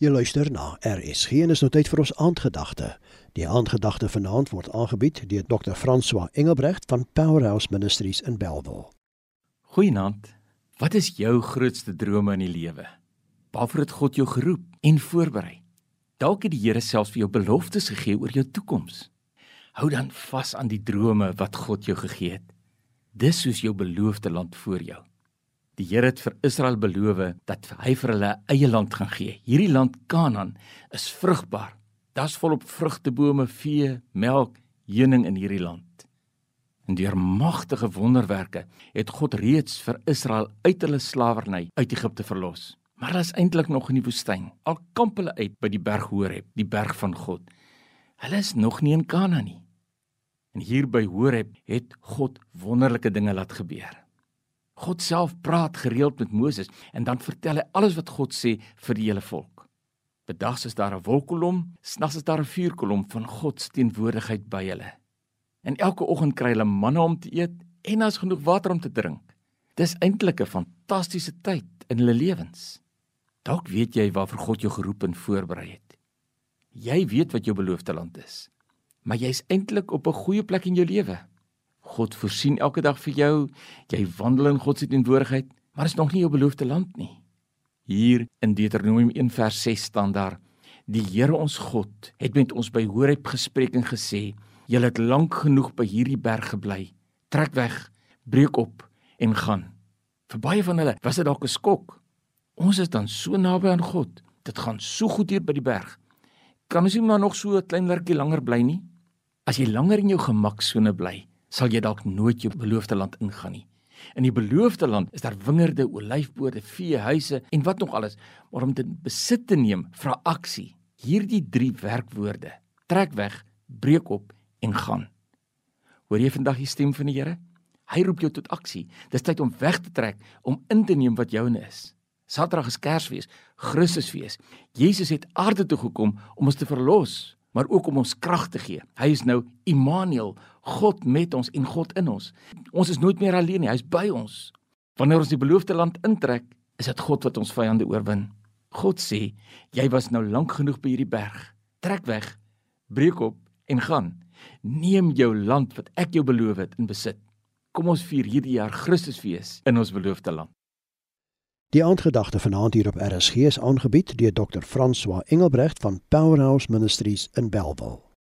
Jy luister na RSG en is nou tyd vir ons aandgedagte. Die aandgedagte vanaand word aangebied deur Dr. François Engelbrecht van Powerhouse Ministries in Bellville. Goeienaand. Wat is jou grootste drome in die lewe? Waarvoor het God jou geroep en voorberei? Dalk het die Here selfs vir jou beloftes gegee oor jou toekoms. Hou dan vas aan die drome wat God jou gegee het. Dis soos jou beloofde land voor jou. Die Here het vir Israel beloof dat hy vir hulle eie land gaan gee. Hierdie land Kanaan is vrugbaar. Daar's volop vrugtebome, vee, melk, heuning in hierdie land. En deur magtige wonderwerke het God reeds vir Israel uit hulle slawerny uit Egipte verlos. Maar hulle is eintlik nog in die woestyn. Al kamp hulle uit by die berg Horeb, die berg van God. Hulle is nog nie in Kanaan nie. En hier by Horeb het God wonderlike dinge laat gebeur. God self praat gereeld met Moses en dan vertel hy alles wat God sê vir die hele volk. Bedags is daar 'n wolkkolom, snags is daar 'n vuurkolom van God se teenwoordigheid by hulle. En elke oggend kry hulle manna om te eet en daar's genoeg water om te drink. Dis eintlik 'n fantastiese tyd in hulle lewens. Dalk weet jy waarvoor God jou geroep en voorberei het. Jy weet wat jou beloofde land is. Maar jy's eintlik op 'n goeie plek in jou lewe. God voorsien elke dag vir jou. Jy wandel in God se teenwoordigheid, maar is nog nie jou beloofde land nie. Hier in Deuteronomium 1 vers 6 staan daar: Die Here ons God het met ons by Horeb gespreek en gesê: "Julle het lank genoeg by hierdie berg gebly. Trek weg, breek op en gaan." Vir baie van hulle was dit dalk 'n skok. Ons is dan so naby aan God. Dit gaan so goed hier by die berg. Kan ons nie maar nog so 'n klein rukkie langer bly nie? As jy langer in jou gemaksone bly, sal jy dalk nooit jou beloofde land ingaan nie. In die beloofde land is daar wingerde, olyfboorde, vee, huise en wat nog alles, maar om dit besit te neem, vra aksie. Hierdie 3 werkwoorde: trek weg, breek op en gaan. Hoor jy vandag die stem van die Here? Hy roep jou tot aksie. Dis tyd om weg te trek, om in te neem wat joune is. Saterdag is Kersfees, Christusfees. Jesus het aarde toe gekom om ons te verlos maar ook om ons krag te gee. Hy is nou Immanuel, God met ons en God in ons. Ons is nooit meer alleen nie, hy is by ons. Wanneer ons die beloofde land intrek, is dit God wat ons vyande oorwin. God sê, jy was nou lank genoeg by hierdie berg. Trek weg, breek op en gaan. Neem jou land wat ek jou beloof het in besit. Kom ons vier hierdie jaar Christusfees in ons beloofde land. Die aandgedagte vanaand hier op RSG is aangebied deur Dr. François Engelbrecht van Powerhouse Ministries in Bellville.